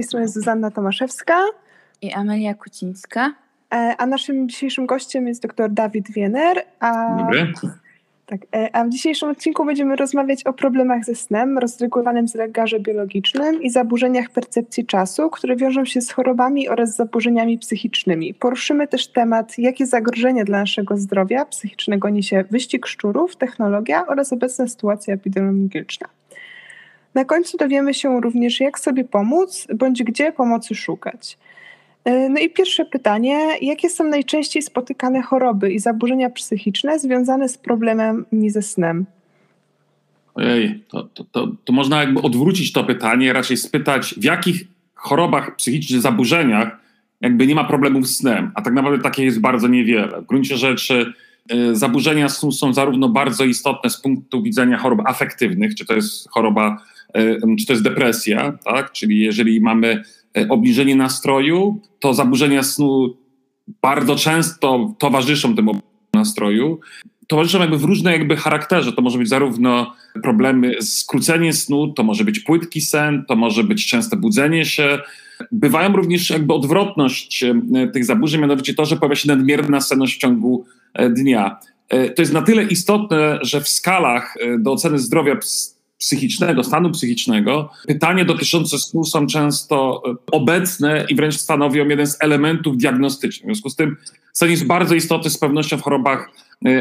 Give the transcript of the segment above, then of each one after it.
Z tej strony Zuzanna Tomaszewska i Amelia Kucińska. E, a naszym dzisiejszym gościem jest dr Dawid Wiener. A, Dobry. Tak, e, a w dzisiejszym odcinku będziemy rozmawiać o problemach ze snem, rozregulowanym zegarze biologicznym i zaburzeniach percepcji czasu, które wiążą się z chorobami oraz zaburzeniami psychicznymi. Poruszymy też temat, jakie zagrożenia dla naszego zdrowia psychicznego niesie wyścig szczurów, technologia oraz obecna sytuacja epidemiologiczna. Na końcu dowiemy się również, jak sobie pomóc, bądź gdzie pomocy szukać. E, no i pierwsze pytanie, jakie są najczęściej spotykane choroby i zaburzenia psychiczne związane z problemami ze snem? Ojej, to, to, to, to można jakby odwrócić to pytanie, raczej spytać, w jakich chorobach psychicznych, zaburzeniach jakby nie ma problemów z snem, a tak naprawdę takie jest bardzo niewiele. W gruncie rzeczy y, zaburzenia snu są zarówno bardzo istotne z punktu widzenia chorób afektywnych, czy to jest choroba, czy to jest depresja, tak? czyli jeżeli mamy E, obniżenie nastroju, to zaburzenia snu bardzo często towarzyszą temu nastroju. Towarzyszą jakby w różnej jakby charakterze. To może być zarówno problemy z skróceniem snu, to może być płytki sen, to może być częste budzenie się. Bywają również jakby odwrotność e, tych zaburzeń, mianowicie to, że pojawia się nadmierna senność w ciągu e, dnia. To jest na tyle istotne, że w skalach do oceny zdrowia psychicznego, stanu psychicznego, pytanie dotyczące snu są często e, obecne i wręcz stanowią jeden z elementów diagnostycznych. W związku z tym sen jest bardzo istotny z pewnością w chorobach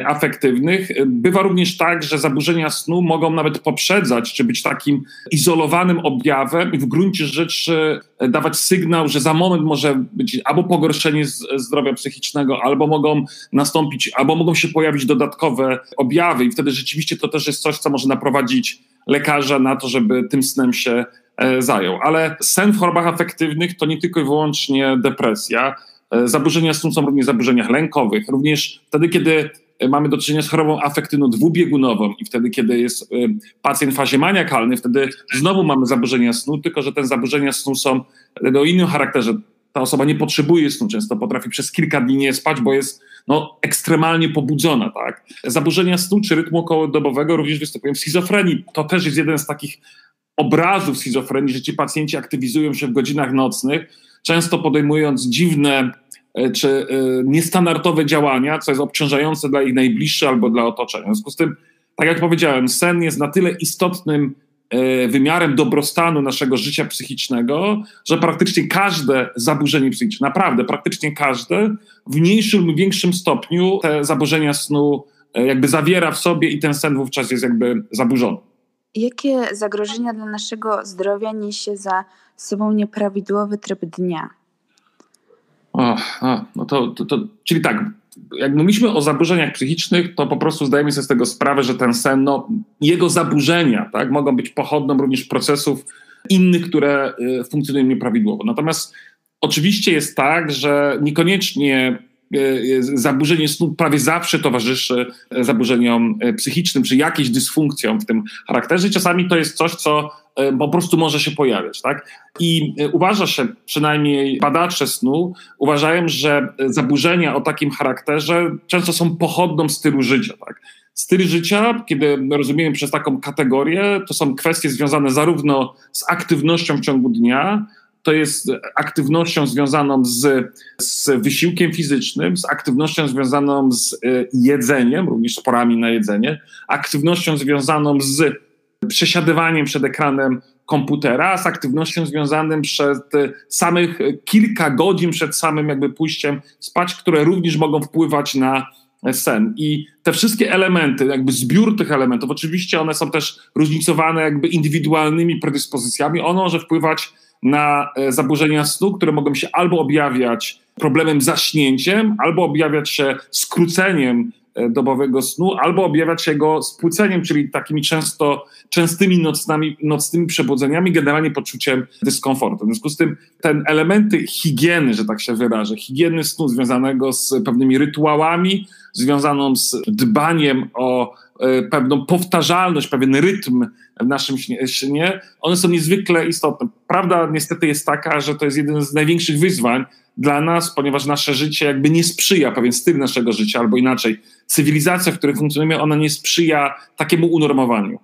afektywnych. E, bywa również tak, że zaburzenia snu mogą nawet poprzedzać, czy być takim izolowanym objawem i w gruncie rzeczy dawać sygnał, że za moment może być albo pogorszenie zdrowia psychicznego, albo mogą nastąpić, albo mogą się pojawić dodatkowe objawy i wtedy rzeczywiście to też jest coś, co może naprowadzić lekarza na to, żeby tym snem się e, zajął. Ale sen w chorobach afektywnych to nie tylko i wyłącznie depresja. E, zaburzenia snu są również zaburzeniach lękowych. Również wtedy, kiedy mamy do czynienia z chorobą afektywną dwubiegunową i wtedy, kiedy jest e, pacjent w fazie maniakalnej, wtedy znowu mamy zaburzenia snu, tylko że te zaburzenia snu są o innym charakterze. Ta osoba nie potrzebuje snu, często potrafi przez kilka dni nie spać, bo jest no, ekstremalnie pobudzona. Tak? Zaburzenia snu czy rytmu okołodobowego również występują w schizofrenii. To też jest jeden z takich obrazów schizofrenii, że ci pacjenci aktywizują się w godzinach nocnych, często podejmując dziwne e, czy e, niestandardowe działania, co jest obciążające dla ich najbliższych albo dla otoczenia. W związku z tym, tak jak powiedziałem, sen jest na tyle istotnym E, wymiarem dobrostanu naszego życia psychicznego, że praktycznie każde zaburzenie psychiczne, naprawdę praktycznie każde, w mniejszym lub większym stopniu te zaburzenia snu e, jakby zawiera w sobie i ten sen wówczas jest jakby zaburzony. Jakie zagrożenia dla naszego zdrowia niesie za sobą nieprawidłowy tryb dnia? O, no to, to, to, czyli tak, jak mówiliśmy o zaburzeniach psychicznych, to po prostu zdajemy sobie z tego sprawę, że ten sen, no, jego zaburzenia tak, mogą być pochodną również procesów innych, które y, funkcjonują nieprawidłowo. Natomiast oczywiście jest tak, że niekoniecznie y, y, zaburzenie snu prawie zawsze towarzyszy zaburzeniom psychicznym, czy jakiejś dysfunkcjom w tym charakterze. Czasami to jest coś, co po prostu może się pojawiać. Tak? I e, uważa się, przynajmniej badacze snu, uważają, że zaburzenia o takim charakterze często są pochodną stylu życia. Tak? Styl życia, kiedy rozumiemy przez taką kategorię, to są kwestie związane zarówno z aktywnością w ciągu dnia, to jest aktywnością związaną z, z wysiłkiem fizycznym, z aktywnością związaną z e, jedzeniem, również z porami na jedzenie, aktywnością związaną z przesiadywaniem przed ekranem komputera, z aktywnością związaną przed samych kilka godzin przed samym jakby pójściem spać, które również mogą wpływać na sen. I te wszystkie elementy, jakby zbiór tych elementów, oczywiście one są też różnicowane jakby indywidualnymi predyspozycjami, ono może wpływać na e, zaburzenia snu, które mogą się albo objawiać problemem zaśnięciem, albo objawiać się skróceniem E, dobowego snu, albo objawiać się go spłyceniem, czyli takimi często, częstymi nocnymi, nocnymi przebudzeniami, generalnie poczuciem dyskomfortu. W związku z tym ten elementy higieny, że tak się wyrażę, higieny snu związanego z pewnymi rytuałami, związaną z dbaniem o e, pewną powtarzalność, pewien rytm w naszym śnie, one są niezwykle istotne. Prawda niestety jest taka, że to jest jeden z największych wyzwań, dla nas, ponieważ nasze życie jakby nie sprzyja, pewien styl naszego życia, albo inaczej, cywilizacja, w której funkcjonujemy, ona nie sprzyja takiemu unormowaniu.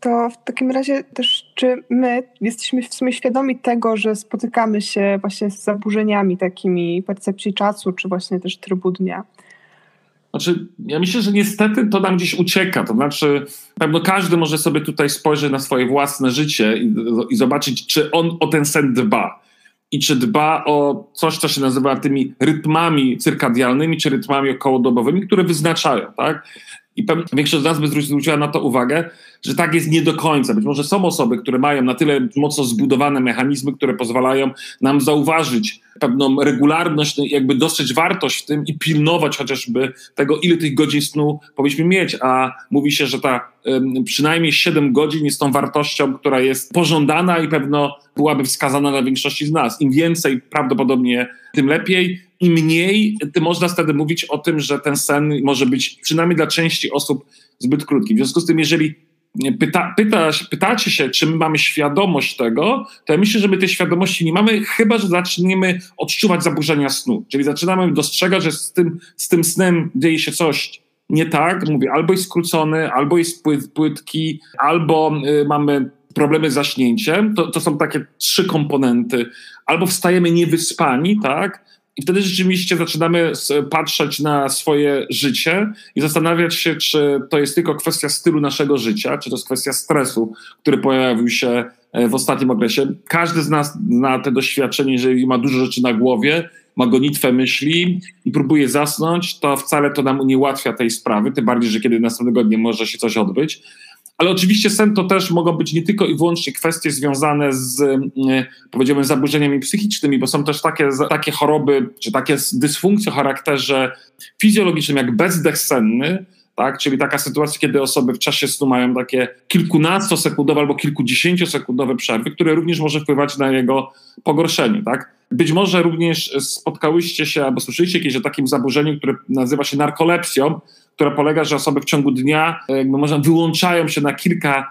To w takim razie też, czy my jesteśmy w sumie świadomi tego, że spotykamy się właśnie z zaburzeniami takimi percepcji czasu, czy właśnie też trybu dnia? Znaczy, ja myślę, że niestety to nam gdzieś ucieka. To znaczy, pewno każdy może sobie tutaj spojrzeć na swoje własne życie i, i zobaczyć, czy on o ten sen dba. I czy dba o coś, co się nazywa tymi rytmami cyrkadialnymi, czy rytmami okołodobowymi, które wyznaczają, tak? I większość z nas by zwróciła na to uwagę, że tak jest nie do końca. Być może są osoby, które mają na tyle mocno zbudowane mechanizmy, które pozwalają nam zauważyć pewną regularność, no jakby dostrzec wartość w tym i pilnować chociażby tego, ile tych godzin snu powinniśmy mieć. A mówi się, że ta przynajmniej 7 godzin jest tą wartością, która jest pożądana i pewno byłaby wskazana dla większości z nas. Im więcej prawdopodobnie, tym lepiej. Im mniej, tym można wtedy mówić o tym, że ten sen może być przynajmniej dla części osób zbyt krótki. W związku z tym, jeżeli pyta, pyta, pytacie się, czy my mamy świadomość tego, to ja myślę, że my tej świadomości nie mamy, chyba że zaczniemy odczuwać zaburzenia snu. Czyli zaczynamy dostrzegać, że z tym, z tym snem dzieje się coś nie tak. Mówię, albo jest skrócony, albo jest płyt, płytki, albo y, mamy problemy z zaśnięciem. To, to są takie trzy komponenty. Albo wstajemy niewyspani, tak? I wtedy rzeczywiście zaczynamy patrzeć na swoje życie i zastanawiać się, czy to jest tylko kwestia stylu naszego życia, czy to jest kwestia stresu, który pojawił się e, w ostatnim okresie. Każdy z nas zna te doświadczenie, jeżeli ma dużo rzeczy na głowie, ma gonitwę myśli i próbuje zasnąć, to wcale to nam nie ułatwia tej sprawy, tym bardziej, że kiedy następnego dnia może się coś odbyć. Ale oczywiście sen to też mogą być nie tylko i wyłącznie kwestie związane z, mm, powiedziałbym, zaburzeniami psychicznymi, bo są też takie, takie choroby, czy takie dysfunkcje o charakterze fizjologicznym, jak bezdech senny, tak? Czyli taka sytuacja, kiedy osoby w czasie snu mają takie kilkunastosekundowe albo kilkudziesięciosekundowe przerwy, które również może wpływać na jego pogorszenie, tak? Być może również spotkałyście się albo słyszeliście kiedyś o takim zaburzeniu, które nazywa się narkolepsją, która polega, że osoby w ciągu dnia jakby można wyłączają się na kilka,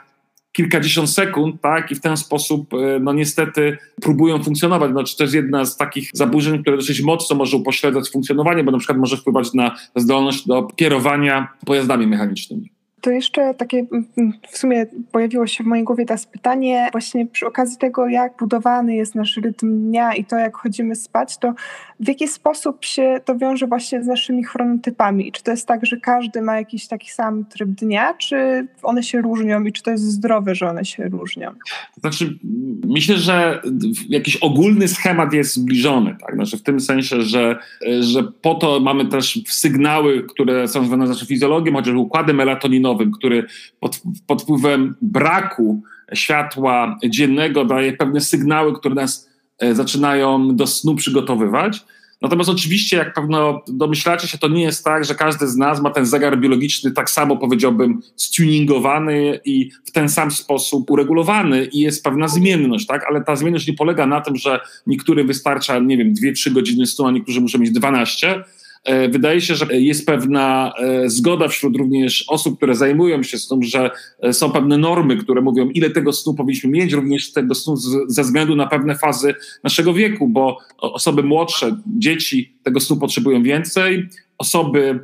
kilkadziesiąt sekund, tak, i w ten sposób, e, no niestety, próbują funkcjonować. Znaczy, to jest jedna z takich zaburzeń, które dosyć mocno może upośledzać funkcjonowanie, bo na przykład może wpływać na zdolność do kierowania pojazdami mechanicznymi. To jeszcze takie mm, mm, w sumie pojawiło się w mojej głowie teraz pytanie, właśnie przy okazji tego, jak budowany jest nasz rytm dnia i to, jak chodzimy spać, to w jaki sposób się to wiąże właśnie z naszymi chronotypami? Czy to jest tak, że każdy ma jakiś taki sam tryb dnia, czy one się różnią i czy to jest zdrowe, że one się różnią? Znaczy, myślę, że jakiś ogólny schemat jest zbliżony, tak? Znaczy w tym sensie, że, że po to mamy też sygnały, które są związane z naszą fizjologią, chociażby układem melatoninowy, który pod, pod wpływem braku światła dziennego daje pewne sygnały, które nas e, zaczynają do snu przygotowywać. Natomiast oczywiście, jak pewno domyślacie się, to nie jest tak, że każdy z nas ma ten zegar biologiczny tak samo, powiedziałbym, stuningowany i w ten sam sposób uregulowany i jest pewna zmienność, tak? Ale ta zmienność nie polega na tym, że niektórym wystarcza, nie wiem, 2-3 godziny snu, a niektórzy muszą mieć 12, E, wydaje się, że jest pewna e, zgoda wśród również osób, które zajmują się z tym, że e, są pewne normy, które mówią, ile tego snu powinniśmy mieć, również tego snu ze względu na pewne fazy naszego wieku, bo osoby młodsze, dzieci tego snu potrzebują więcej, osoby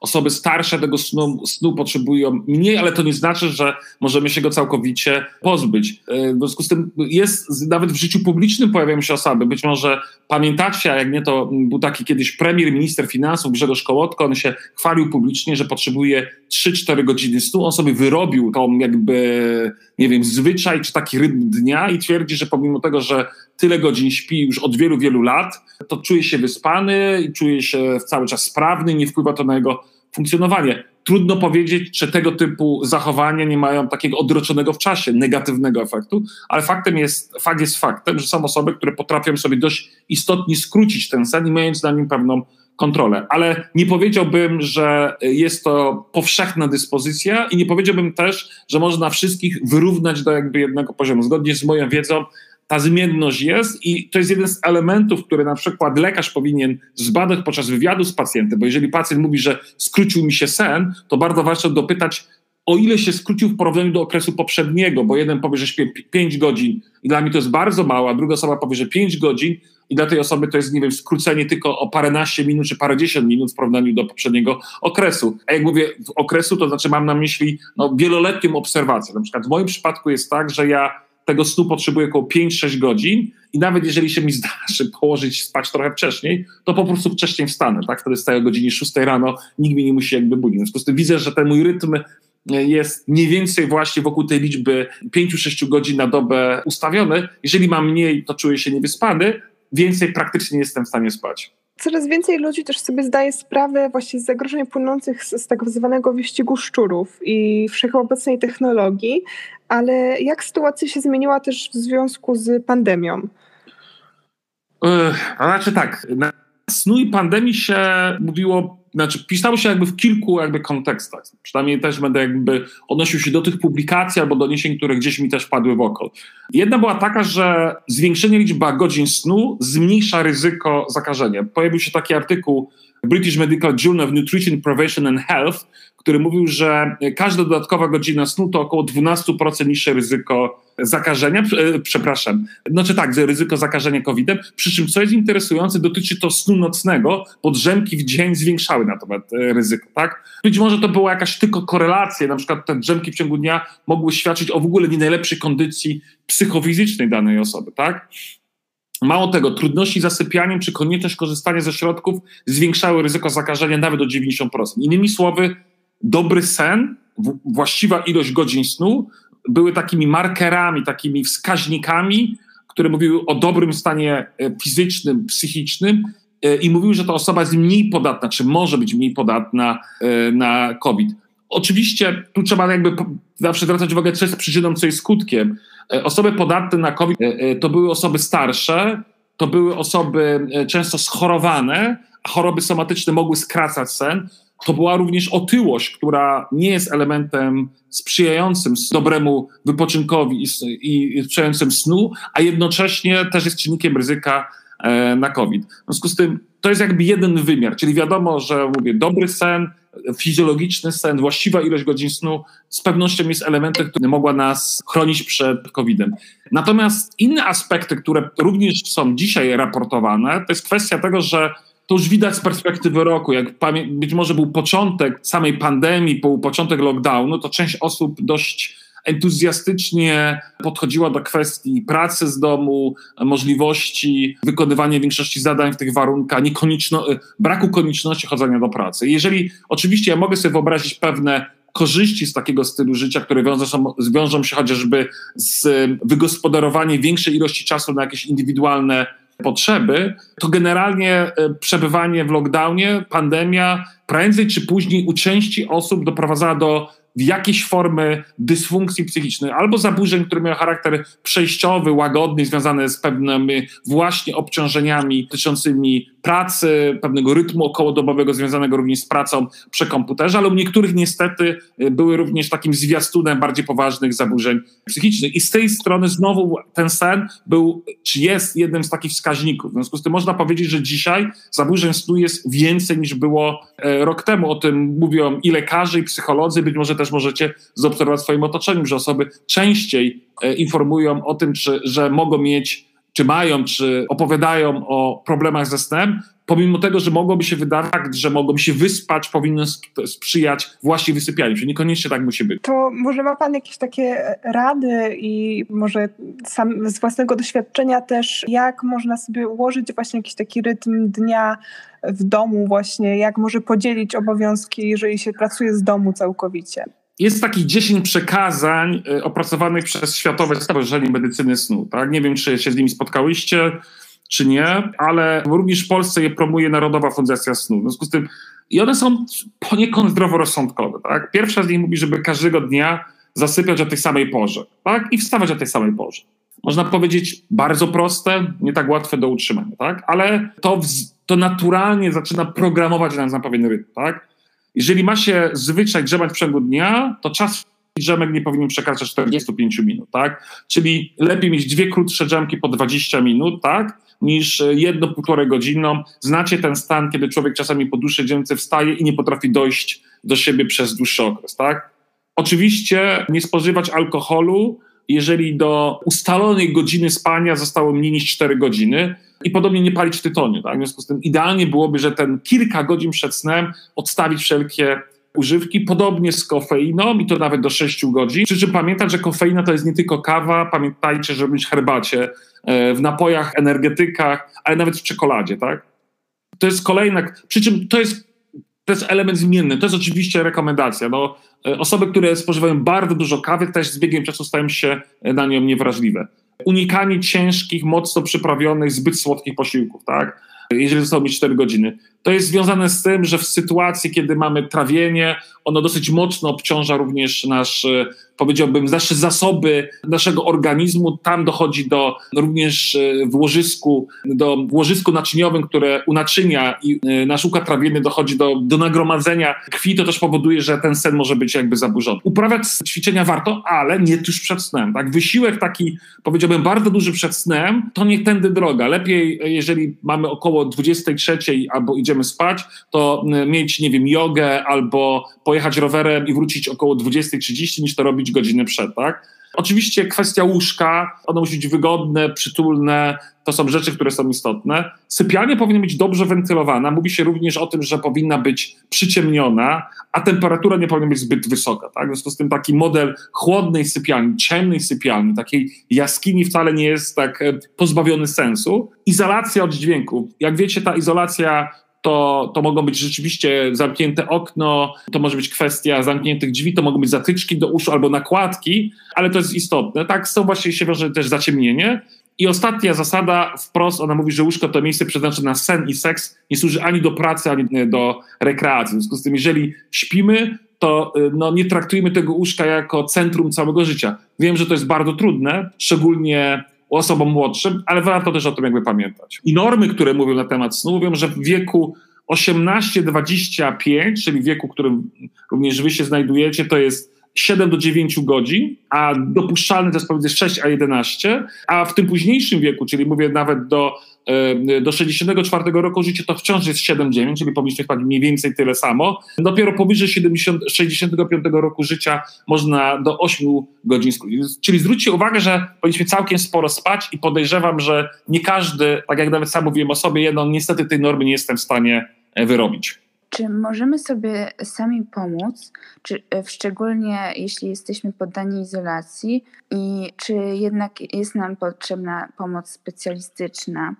Osoby starsze tego snu, snu potrzebują mniej, ale to nie znaczy, że możemy się go całkowicie pozbyć. E, w związku z tym jest, nawet w życiu publicznym pojawiają się osoby, być może pamiętacie, a jak nie, to był taki kiedyś premier, minister finansów Grzegorz Kołotko, on się chwalił publicznie, że potrzebuje 3-4 godziny snu, on sobie wyrobił tą jakby, nie wiem, zwyczaj czy taki rytm dnia i twierdzi, że pomimo tego, że tyle godzin śpi już od wielu, wielu lat, to czuje się wyspany i czuje się cały czas sprawny, nie wpływa to na jego funkcjonowanie. Trudno powiedzieć, czy tego typu zachowania nie mają takiego odroczonego w czasie negatywnego efektu, ale faktem jest, fakt jest faktem, że są osoby, które potrafią sobie dość istotnie skrócić ten sen i mając na nim pewną kontrolę. Ale nie powiedziałbym, że jest to powszechna dyspozycja i nie powiedziałbym też, że można wszystkich wyrównać do jakby jednego poziomu. Zgodnie z moją wiedzą, ta zmienność jest i to jest jeden z elementów, który na przykład lekarz powinien zbadać podczas wywiadu z pacjentem, bo jeżeli pacjent mówi, że skrócił mi się sen, to bardzo ważne dopytać, o ile się skrócił w porównaniu do okresu poprzedniego, bo jeden powie, że śpię 5 godzin i dla mnie to jest bardzo mało, a druga osoba powie, że 5 godzin i dla tej osoby to jest, nie wiem, skrócenie tylko o paręnaście minut czy parędziesiąt minut w porównaniu do poprzedniego okresu. A jak mówię okresu, to znaczy mam na myśli no, wieloletnią obserwację. Na przykład w moim przypadku jest tak, że ja tego snu potrzebuję około 5-6 godzin i nawet jeżeli się mi zdarzy położyć spać trochę wcześniej, to po prostu wcześniej wstanę, tak? Wtedy wstaję o godzinie 6 rano, nikt mnie nie musi jakby budzić. W związku z tym widzę, że ten mój rytm jest mniej więcej właśnie wokół tej liczby 5-6 godzin na dobę ustawiony. Jeżeli mam mniej, to czuję się niewyspany, więcej praktycznie nie jestem w stanie spać. Coraz więcej ludzi też sobie zdaje sprawę właśnie z zagrożeń płynących z, z tak zwanego wyścigu szczurów i wszechobecnej technologii, ale jak sytuacja się zmieniła też w związku z pandemią? Yy, znaczy tak, snu i pandemii się mówiło znaczy pisało się jakby w kilku jakby kontekstach. Przynajmniej też będę jakby odnosił się do tych publikacji albo doniesień, które gdzieś mi też padły w oko. Jedna była taka, że zwiększenie liczby godzin snu zmniejsza ryzyko zakażenia. Pojawił się taki artykuł British Medical Journal of Nutrition, Prevention and Health, który mówił, że każda dodatkowa godzina snu to około 12% niższe ryzyko zakażenia, e, przepraszam, znaczy tak, ryzyko zakażenia COVID-em, przy czym co jest interesujące, dotyczy to snu nocnego, bo drzemki w dzień zwiększały natomiast e, ryzyko, tak? Być może to była jakaś tylko korelacja, na przykład te drzemki w ciągu dnia mogły świadczyć o w ogóle nie najlepszej kondycji psychofizycznej danej osoby, tak? Mało tego, trudności z zasypianiem czy konieczność korzystania ze środków zwiększały ryzyko zakażenia nawet o 90%. Innymi słowy, dobry sen, właściwa ilość godzin snu były takimi markerami, takimi wskaźnikami, które mówiły o dobrym stanie e, fizycznym, psychicznym e, i mówiły, że ta osoba jest mniej podatna, czy może być mniej podatna e, na COVID. Oczywiście tu trzeba jakby zawsze zwracać uwagę, co jest przyczyną, co jest skutkiem. Osoby podatne na COVID to były osoby starsze, to były osoby często schorowane, a choroby somatyczne mogły skracać sen to była również otyłość, która nie jest elementem sprzyjającym dobremu wypoczynkowi i, i sprzyjającym snu, a jednocześnie też jest czynnikiem ryzyka e, na COVID. W związku z tym to jest jakby jeden wymiar, czyli wiadomo, że mówię, dobry sen, fizjologiczny sen, właściwa ilość godzin snu z pewnością jest elementem, który mogła nas chronić przed COVID-em. Natomiast inne aspekty, które również są dzisiaj raportowane, to jest kwestia tego, że to już widać z perspektywy roku. Jak być może był początek samej pandemii, był początek lockdownu, to część osób dość entuzjastycznie podchodziła do kwestii pracy z domu, możliwości wykonywania większości zadań w tych warunkach, niekonieczno, braku konieczności chodzenia do pracy. Jeżeli oczywiście ja mogę sobie wyobrazić pewne korzyści z takiego stylu życia, które wiążą, wiążą się chociażby z wygospodarowaniem większej ilości czasu na jakieś indywidualne potrzeby, to generalnie e, przebywanie w lockdownie, pandemia, prędzej czy później u części osób doprowadzała do w jakiejś formy dysfunkcji psychicznej albo zaburzeń, które miały charakter przejściowy, łagodny, związane z pewnymi właśnie obciążeniami dotyczącymi pracy, pewnego rytmu okołodobowego związanego również z pracą przy komputerze, ale u niektórych niestety y, były również takim zwiastunem bardziej poważnych zaburzeń psychicznych. I z tej strony znowu ten sen był, czy jest jednym z takich wskaźników. W związku z tym można powiedzieć, że dzisiaj zaburzeń snu jest więcej niż było e, rok temu. O tym mówią i lekarze, i psycholodzy, być może też możecie zaobserwować w swoim otoczeniu, że osoby częściej e, informują o tym, czy, że mogą mieć czy mają, czy opowiadają o problemach ze snem, pomimo tego, że mogłoby się wydawać, że mogą się wyspać, powinno sprzyjać właśnie wysypianiu, czyli niekoniecznie tak musi być. To może ma Pan jakieś takie rady i może sam z własnego doświadczenia też, jak można sobie ułożyć właśnie jakiś taki rytm dnia w domu właśnie, jak może podzielić obowiązki, jeżeli się pracuje z domu całkowicie? Jest takich 10 przekazań y, opracowanych przez Światowe Stowarzyszenie Medycyny Snu. Tak? Nie wiem, czy się z nimi spotkałyście, czy nie, ale również w Polsce je promuje Narodowa Fundacja Snu. W związku z tym i one są poniekąd zdroworozsądkowe. Tak? Pierwsza z nich mówi, żeby każdego dnia zasypiać o tej samej porze tak? i wstawać o tej samej porze. Można powiedzieć bardzo proste, nie tak łatwe do utrzymania, tak? ale to, to naturalnie zaczyna programować nas na pewien rytm. Tak? Jeżeli ma się zwyczaj drzemać w przeciągu dnia, to czas drzemek nie powinien przekraczać 45 minut, tak? Czyli lepiej mieć dwie krótsze drzemki po 20 minut, tak? Niż jedno półtorej godziną. Znacie ten stan, kiedy człowiek czasami po dłuższej drzemce wstaje i nie potrafi dojść do siebie przez dłuższy okres, tak? Oczywiście nie spożywać alkoholu, jeżeli do ustalonej godziny spania zostało mniej niż 4 godziny i podobnie nie palić tytoniu. Tak? W związku z tym idealnie byłoby, że ten kilka godzin przed snem odstawić wszelkie używki, podobnie z kofeiną i to nawet do 6 godzin. Przy czym pamiętać, że kofeina to jest nie tylko kawa, pamiętajcie, żeby w herbacie, e, w napojach, energetykach, ale nawet w czekoladzie, tak? To jest kolejna, przy czym to jest, to jest element zmienny, to jest oczywiście rekomendacja. No, e, osoby, które spożywają bardzo dużo kawy, też z biegiem czasu stają się na nią niewrażliwe. Unikanie ciężkich, mocno przyprawionych, zbyt słodkich posiłków, tak? Jeżeli zostało mi 4 godziny. To jest związane z tym, że w sytuacji, kiedy mamy trawienie, ono dosyć mocno obciąża również nasz, e, powiedziałbym, nasze zasoby naszego organizmu. Tam dochodzi do również e, w łożysku, do łożysku naczyniowym, które unaczynia i e, nasz układ trawienny dochodzi do, do nagromadzenia krwi, to też powoduje, że ten sen może być jakby zaburzony. Uprawiać ćwiczenia warto, ale nie tuż przed snem. Tak? Wysiłek taki, powiedziałbym, bardzo duży przed snem, to nie tędy droga. Lepiej, jeżeli mamy około 23 albo idziemy spać, to mieć, nie wiem, jogę albo pojechać rowerem i wrócić około 20.30 niż to robić godzinę przed, tak? Oczywiście kwestia łóżka, ono musi być wygodne, przytulne, to są rzeczy, które są istotne. Sypialnia powinna być dobrze wentylowana. Mówi się również o tym, że powinna być przyciemniona, a temperatura nie powinna być zbyt wysoka. Tak? W związku z tym taki model chłodnej sypialni, ciemnej sypialni, takiej jaskini wcale nie jest tak e, pozbawiony sensu. Izolacja od dźwięków. Jak wiecie, ta izolacja to, to mogą być rzeczywiście zamknięte okno, to może być kwestia zamkniętych drzwi, to mogą być zatyczki do uszu albo nakładki, ale to jest istotne. Tak, tą właśnie się wiąże też zaciemnienie. I ostatnia zasada, wprost ona mówi, że łóżko to miejsce przeznaczone na sen i seks, nie służy ani do pracy, ani do rekreacji. W związku z tym, jeżeli śpimy, to y, no, nie traktujmy tego łóżka jako centrum całego życia. Wiem, że to jest bardzo trudne, szczególnie osobom młodszym, ale warto też o tym jakby pamiętać. I normy, które mówią na temat snu, mówią, że w wieku 18-25, czyli wieku, w którym również wy się znajdujecie, to jest 7 do 9 godzin, a dopuszczalny to jest pomiędzy 6 a 11, a w tym późniejszym wieku, czyli mówię nawet do E, do 64 roku życia to wciąż jest 7-9, czyli powinniśmy spać mniej więcej tyle samo. Dopiero powyżej 70, 65 roku życia można do 8 godzin skrócić. Czyli zwróćcie uwagę, że powinniśmy całkiem sporo spać i podejrzewam, że nie każdy, tak jak nawet sam mówiłem o sobie, jedno, niestety tej normy nie jestem w stanie e, wyrobić. Czy możemy sobie sami pomóc, czy e, szczególnie jeśli jesteśmy poddani izolacji i czy jednak jest nam potrzebna pomoc specjalistyczna?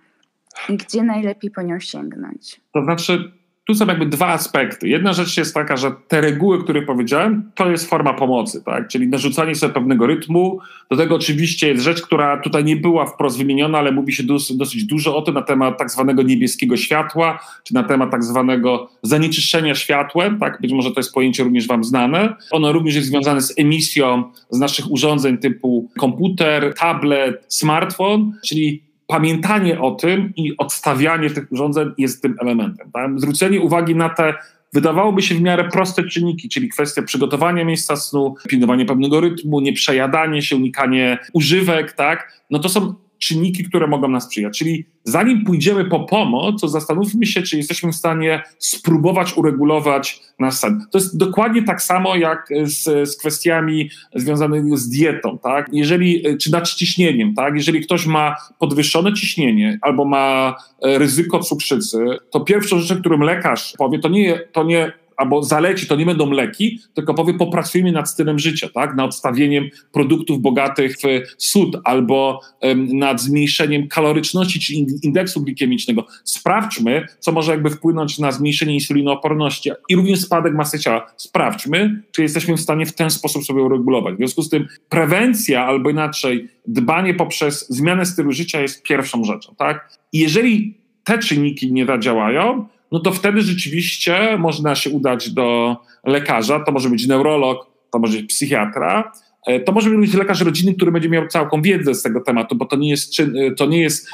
Gdzie najlepiej po nią sięgnąć? To znaczy, tu są jakby dwa aspekty. Jedna rzecz jest taka, że te reguły, które powiedziałem, to jest forma pomocy, tak? czyli narzucanie sobie pewnego rytmu. Do tego oczywiście jest rzecz, która tutaj nie była wprost wymieniona, ale mówi się dosyć, dosyć dużo o tym na temat tak zwanego niebieskiego światła, czy na temat tak zwanego zanieczyszczenia światłem. Tak? Być może to jest pojęcie również Wam znane. Ono również jest związane z emisją z naszych urządzeń typu komputer, tablet, smartfon, czyli pamiętanie o tym i odstawianie tych urządzeń jest tym elementem. Tak? Zwrócenie uwagi na te wydawałoby się w miarę proste czynniki, czyli kwestia przygotowania miejsca snu, pilnowanie pewnego rytmu, nieprzejadanie się, unikanie używek, tak? No to są czynniki, które mogą nas sprzyjać. Czyli zanim pójdziemy po pomoc, to zastanówmy się, czy jesteśmy w stanie spróbować uregulować nasz sen. To jest dokładnie tak samo jak z, z kwestiami związanymi z dietą, tak? Jeżeli, czy nadciśnieniem, tak? Jeżeli ktoś ma podwyższone ciśnienie albo ma e, ryzyko cukrzycy, to pierwszą rzeczą, którą lekarz powie, to nie, to nie albo zaleci, to nie będą leki, tylko powie popracujmy nad stylem życia, tak? nad odstawieniem produktów bogatych w sód albo um, nad zmniejszeniem kaloryczności czy indeksu glikemicznego. Sprawdźmy, co może jakby wpłynąć na zmniejszenie insulinooporności i również spadek masy ciała. Sprawdźmy, czy jesteśmy w stanie w ten sposób sobie uregulować. W związku z tym prewencja albo inaczej dbanie poprzez zmianę stylu życia jest pierwszą rzeczą. Tak? I jeżeli te czynniki nie zadziałają, no to wtedy rzeczywiście można się udać do lekarza. To może być neurolog, to może być psychiatra, e, to może być lekarz rodzinny, który będzie miał całą wiedzę z tego tematu, bo to nie jest, e, to nie jest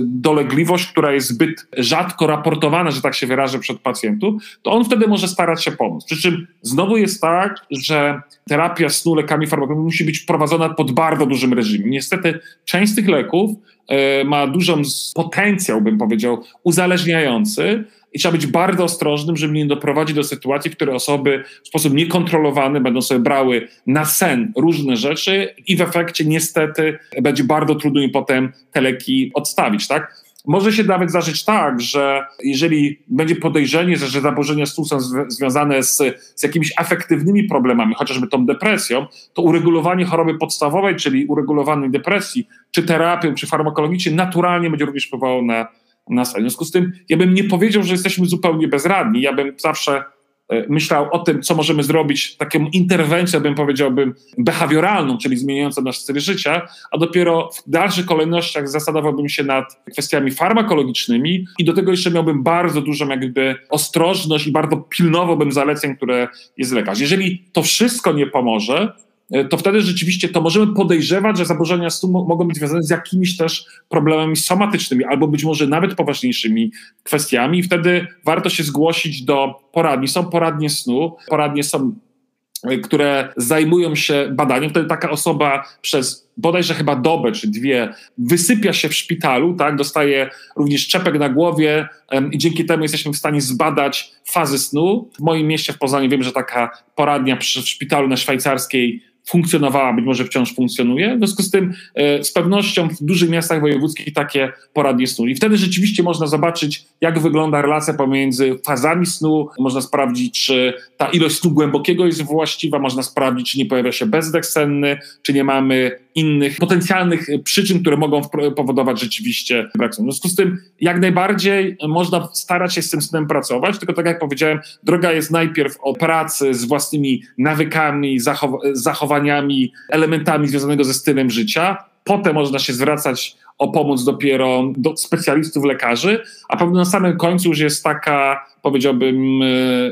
dolegliwość, która jest zbyt rzadko raportowana, że tak się wyrażę, przed pacjentów, to on wtedy może starać się pomóc. Przy czym znowu jest tak, że terapia snu lekami farmakologicznymi musi być prowadzona pod bardzo dużym reżimem. Niestety część z tych leków e, ma dużą potencjał, bym powiedział, uzależniający i trzeba być bardzo ostrożnym, żeby nie doprowadzić do sytuacji, w której osoby w sposób niekontrolowany będą sobie brały na sen różne rzeczy i w efekcie niestety będzie bardzo trudno im potem te leki odstawić, tak? Może się nawet zdarzyć tak, że jeżeli będzie podejrzenie, że, że zaburzenia snu są związane z, z jakimiś afektywnymi problemami, chociażby tą depresją, to uregulowanie choroby podstawowej, czyli uregulowanej depresji, czy terapią, czy farmakologicznie, naturalnie będzie również wpływało na, na. W związku z tym ja bym nie powiedział, że jesteśmy zupełnie bezradni. Ja bym zawsze E, myślał o tym, co możemy zrobić, taką interwencję, bym powiedziałbym, behawioralną, czyli zmieniającą nasz styl życia, a dopiero w dalszych kolejnościach zasadowałbym się nad kwestiami farmakologicznymi i do tego jeszcze miałbym bardzo dużą jakby ostrożność i bardzo pilnowałbym zaleceń, które jest lekarz. Jeżeli to wszystko nie pomoże, to wtedy rzeczywiście to możemy podejrzewać, że zaburzenia snu mogą być związane z jakimiś też problemami somatycznymi albo być może nawet poważniejszymi kwestiami i wtedy warto się zgłosić do poradni. Są poradnie snu, poradnie są e, które zajmują się badaniem, wtedy taka osoba przez bodajże chyba dobę czy dwie wysypia się w szpitalu, tak, dostaje również czepek na głowie i dzięki temu jesteśmy w stanie zbadać fazy snu. W moim mieście w Poznaniu wiem, że taka poradnia w szpitalu na Szwajcarskiej funkcjonowała, być może wciąż funkcjonuje. W związku z tym e, z pewnością w dużych miastach wojewódzkich takie poradnie snu. I wtedy rzeczywiście można zobaczyć, jak wygląda relacja pomiędzy fazami snu. Można sprawdzić, czy ta ilość snu głębokiego jest właściwa, można sprawdzić, czy nie pojawia się bezdech senny, czy nie mamy innych potencjalnych przyczyn, które mogą powodować rzeczywiście brak snu. W związku z tym jak najbardziej można starać się z tym snem pracować, tylko tak jak powiedziałem, droga jest najpierw od pracy z własnymi nawykami, zachow zachowaniami, elementami związanego ze stylem życia. Potem można się zwracać o pomoc dopiero do specjalistów, lekarzy, a pewno na samym końcu już jest taka, powiedziałbym, e,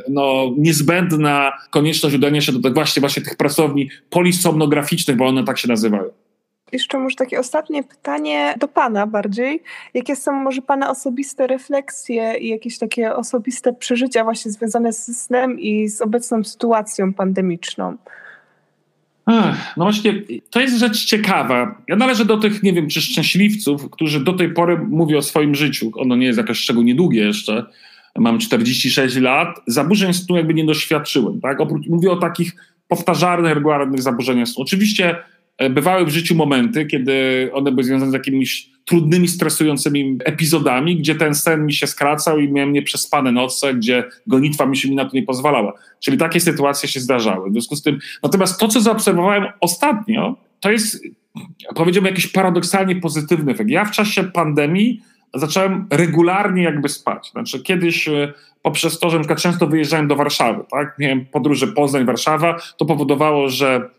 no, niezbędna konieczność udania się do właśnie, właśnie tych pracowni polisomnograficznych, bo one tak się nazywają. Jeszcze może takie ostatnie pytanie do Pana bardziej. Jakie są może Pana osobiste refleksje i jakieś takie osobiste przeżycia właśnie związane z snem i z obecną sytuacją pandemiczną? Ech, no właśnie, to jest rzecz ciekawa. Ja należę do tych, nie wiem, czy szczęśliwców, którzy do tej pory mówią o swoim życiu. Ono nie jest jakoś szczególnie długie jeszcze. Mam 46 lat. Zaburzeń snu jakby nie doświadczyłem. Tak? Oprócz, mówię o takich powtarzalnych, regularnych zaburzeniach snu. Oczywiście e, bywały w życiu momenty, kiedy one były związane z jakimiś trudnymi, stresującymi epizodami, gdzie ten sen mi się skracał i miałem nieprzespane noce, gdzie gonitwa mi się mi na to nie pozwalała. Czyli takie sytuacje się zdarzały. W związku z tym, natomiast to, co zaobserwowałem ostatnio, to jest, powiedziałbym, jakiś paradoksalnie pozytywny efekt. Ja w czasie pandemii zacząłem regularnie jakby spać. Znaczy kiedyś e, poprzez to, że na często wyjeżdżałem do Warszawy, tak? Miałem podróże Poznań-Warszawa, to powodowało, że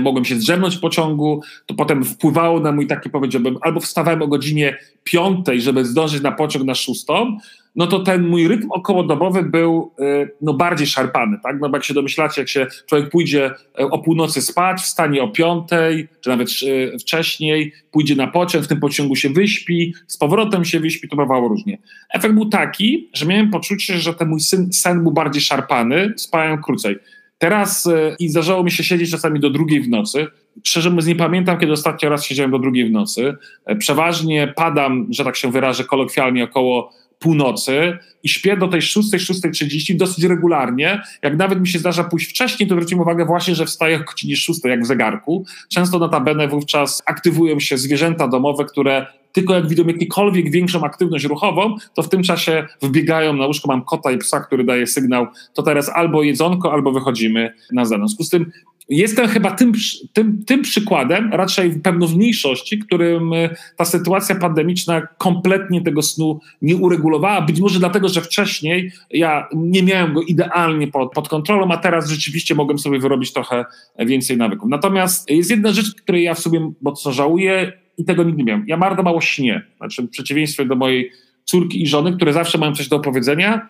mogłem się zdrzemnąć w pociągu, to potem wpływało na mój taki, powiedziałbym, albo wstawałem o godzinie piątej, żeby zdążyć na pociąg na szóstą, no to ten mój rytm okołodobowy był e, no, bardziej szarpany, tak? No bo jak się domyślacie, jak się człowiek pójdzie e, o północy spać, wstanie o piątej, czy nawet wcześniej, pójdzie na pociąg, w tym pociągu się wyśpi, z powrotem się wyśpi, to bywało różnie. Efekt był taki, że miałem poczucie, że ten mój sen, sen był bardziej szarpany, spałem krócej. Teraz e, i zdarzało mi się siedzieć czasami do drugiej w nocy. Szczerze mówiąc, nie pamiętam, kiedy ostatni raz siedziałem do drugiej w nocy. E, przeważnie padam, że tak się wyrażę kolokwialnie, około północy i śpię do tej 6, 6.30 dosyć regularnie. Jak nawet mi się zdarza pójść wcześniej, to zwróćmy uwagę właśnie, że wstaję godzinie 6, jak w zegarku. Często notabene wówczas aktywują się zwierzęta domowe, które tylko jak widzą jakąkolwiek większą aktywność ruchową, to w tym czasie wbiegają na łóżko. Mam kota i psa, który daje sygnał, to teraz albo jedzonko, albo wychodzimy na zewnątrz. W związku z tym Jestem chyba tym, tym, tym przykładem, raczej pewno w mniejszości, którym e, ta sytuacja pandemiczna kompletnie tego snu nie uregulowała. Być może dlatego, że wcześniej ja nie miałem go idealnie pod, pod kontrolą, a teraz rzeczywiście mogłem sobie wyrobić trochę więcej nawyków. Natomiast jest jedna rzecz, której ja w sobie mocno żałuję i tego nigdy nie miałem. Ja bardzo mało śnię. Znaczy, w przeciwieństwie do mojej córki i żony, które zawsze mają coś do opowiedzenia,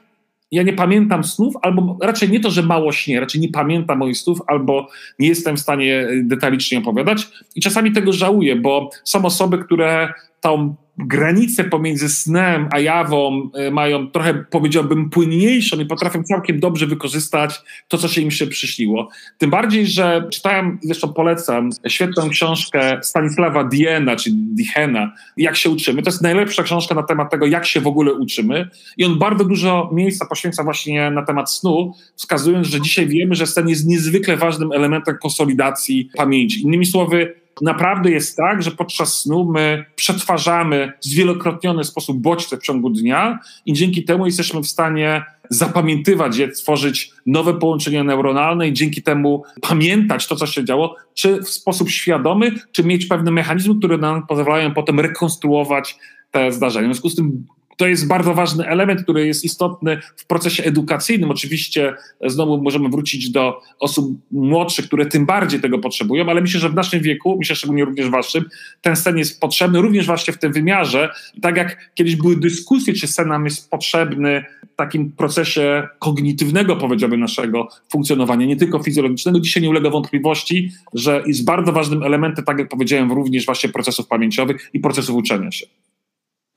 ja nie pamiętam snów, albo raczej nie to, że mało śnię, raczej nie pamiętam moich snów, albo nie jestem w stanie detalicznie opowiadać. I czasami tego żałuję, bo są osoby, które tą granice pomiędzy snem a jawą e, mają trochę, powiedziałbym, płynniejszą i potrafią całkiem dobrze wykorzystać to, co się im się przyśniło. Tym bardziej, że czytałem, zresztą polecam, świetną książkę Stanisława Diena, czy Dichena, Jak się uczymy. To jest najlepsza książka na temat tego, jak się w ogóle uczymy. I on bardzo dużo miejsca poświęca właśnie na temat snu, wskazując, że dzisiaj wiemy, że sen jest niezwykle ważnym elementem konsolidacji pamięci. Innymi słowy, naprawdę jest tak, że podczas snu my przetwarzamy w zwielokrotniony sposób bodźce w ciągu dnia i dzięki temu jesteśmy w stanie zapamiętywać je, tworzyć nowe połączenia neuronalne i dzięki temu pamiętać to, co się działo, czy w sposób świadomy, czy mieć pewne mechanizmy, które nam pozwalają potem rekonstruować te zdarzenia. W związku z tym to jest bardzo ważny element, który jest istotny w procesie edukacyjnym. Oczywiście znowu możemy wrócić do osób młodszych, które tym bardziej tego potrzebują, ale myślę, że w naszym wieku, myślę szczególnie również waszym, ten sen jest potrzebny również właśnie w tym wymiarze. Tak jak kiedyś były dyskusje, czy sen nam jest potrzebny w takim procesie kognitywnego, powiedziałbym, naszego funkcjonowania, nie tylko fizjologicznego, dzisiaj nie ulega wątpliwości, że jest bardzo ważnym elementem, tak jak powiedziałem, również właśnie procesów pamięciowych i procesów uczenia się.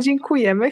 Dziękujemy.